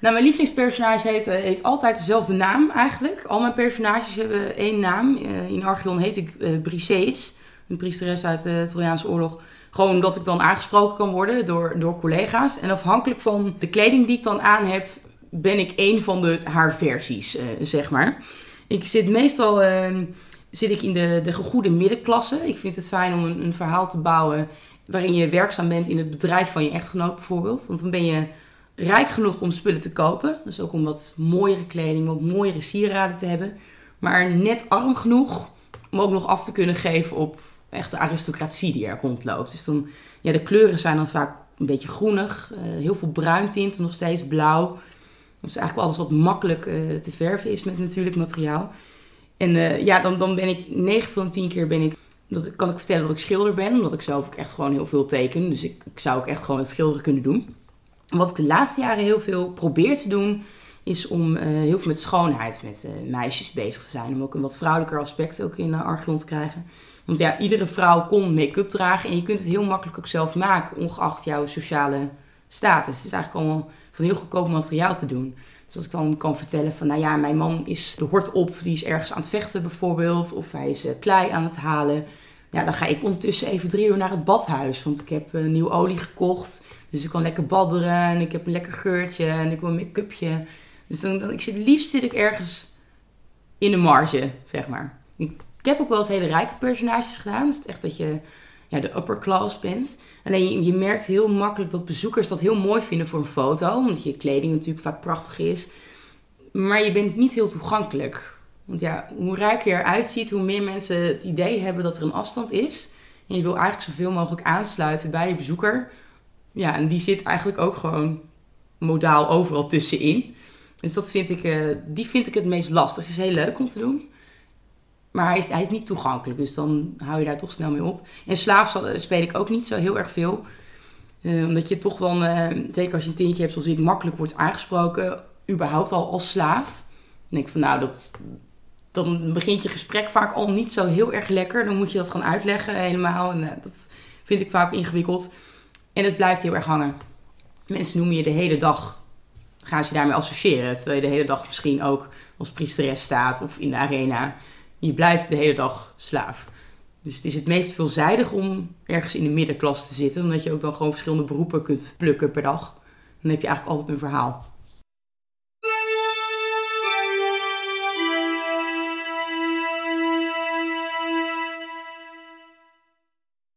Nou, mijn lievelingspersonage heeft, eh, heeft altijd dezelfde naam eigenlijk. Al mijn personages hebben één naam. Eh, in Archeon heet ik uh, Briseis, een priesteres uit de Trojaanse oorlog. Gewoon omdat ik dan aangesproken kan worden door, door collega's. En afhankelijk van de kleding die ik dan aan heb, ben ik één van de, haar versies, zeg maar. Ik zit meestal zit ik in de, de gegoede middenklasse. Ik vind het fijn om een, een verhaal te bouwen waarin je werkzaam bent in het bedrijf van je echtgenoot bijvoorbeeld. Want dan ben je rijk genoeg om spullen te kopen. Dus ook om wat mooiere kleding, wat mooiere sieraden te hebben. Maar net arm genoeg om ook nog af te kunnen geven op echte aristocratie die er rondloopt. Dus dan, ja, de kleuren zijn dan vaak een beetje groenig. Uh, heel veel bruin tinten, nog steeds blauw. Dat is eigenlijk alles wat makkelijk uh, te verven is met natuurlijk materiaal. En uh, ja, dan, dan ben ik 9 van 10 keer ben ik dat kan ik vertellen dat ik schilder ben, omdat ik zelf ook echt gewoon heel veel teken. Dus ik, ik zou ook echt gewoon het schilderen kunnen doen. Wat ik de laatste jaren heel veel probeer te doen, is om uh, heel veel met schoonheid met uh, meisjes bezig te zijn. Om ook een wat vrouwelijker aspect ook in de archeon te krijgen. Want ja, iedere vrouw kon make-up dragen en je kunt het heel makkelijk ook zelf maken, ongeacht jouw sociale status. Het is eigenlijk allemaal van heel goedkoop materiaal te doen. Dus als ik dan kan vertellen van, nou ja, mijn man is de hort op, die is ergens aan het vechten bijvoorbeeld, of hij is uh, klei aan het halen. Ja, dan ga ik ondertussen even drie uur naar het badhuis, want ik heb uh, nieuw olie gekocht. Dus ik kan lekker badderen en ik heb een lekker geurtje en ik wil een make-upje. Dus dan, ik zit, liefst zit ik ergens in de marge, zeg maar. Ik, ik heb ook wel eens hele rijke personages gedaan. Dus echt dat je ja, de upper class bent. Alleen je, je, merkt heel makkelijk dat bezoekers dat heel mooi vinden voor een foto. Omdat je kleding natuurlijk vaak prachtig is. Maar je bent niet heel toegankelijk. Want ja, hoe rijker je eruit ziet, hoe meer mensen het idee hebben dat er een afstand is. En je wil eigenlijk zoveel mogelijk aansluiten bij je bezoeker. Ja, en die zit eigenlijk ook gewoon modaal overal tussenin. Dus dat vind ik, uh, die vind ik het meest lastig. Is heel leuk om te doen. Maar hij is, hij is niet toegankelijk, dus dan hou je daar toch snel mee op. En slaaf speel ik ook niet zo heel erg veel. Uh, omdat je toch dan, uh, zeker als je een tintje hebt zoals ik, makkelijk wordt aangesproken. Überhaupt al als slaaf. Dan denk ik van nou, dat, dan begint je gesprek vaak al niet zo heel erg lekker. Dan moet je dat gaan uitleggen helemaal. En uh, dat vind ik vaak ingewikkeld. En het blijft heel erg hangen. Mensen noemen je de hele dag, gaan ze daarmee associëren. Terwijl je de hele dag misschien ook als priesteres staat of in de arena je blijft de hele dag slaaf. Dus het is het meest veelzijdig om ergens in de middenklasse te zitten, omdat je ook dan gewoon verschillende beroepen kunt plukken per dag. Dan heb je eigenlijk altijd een verhaal.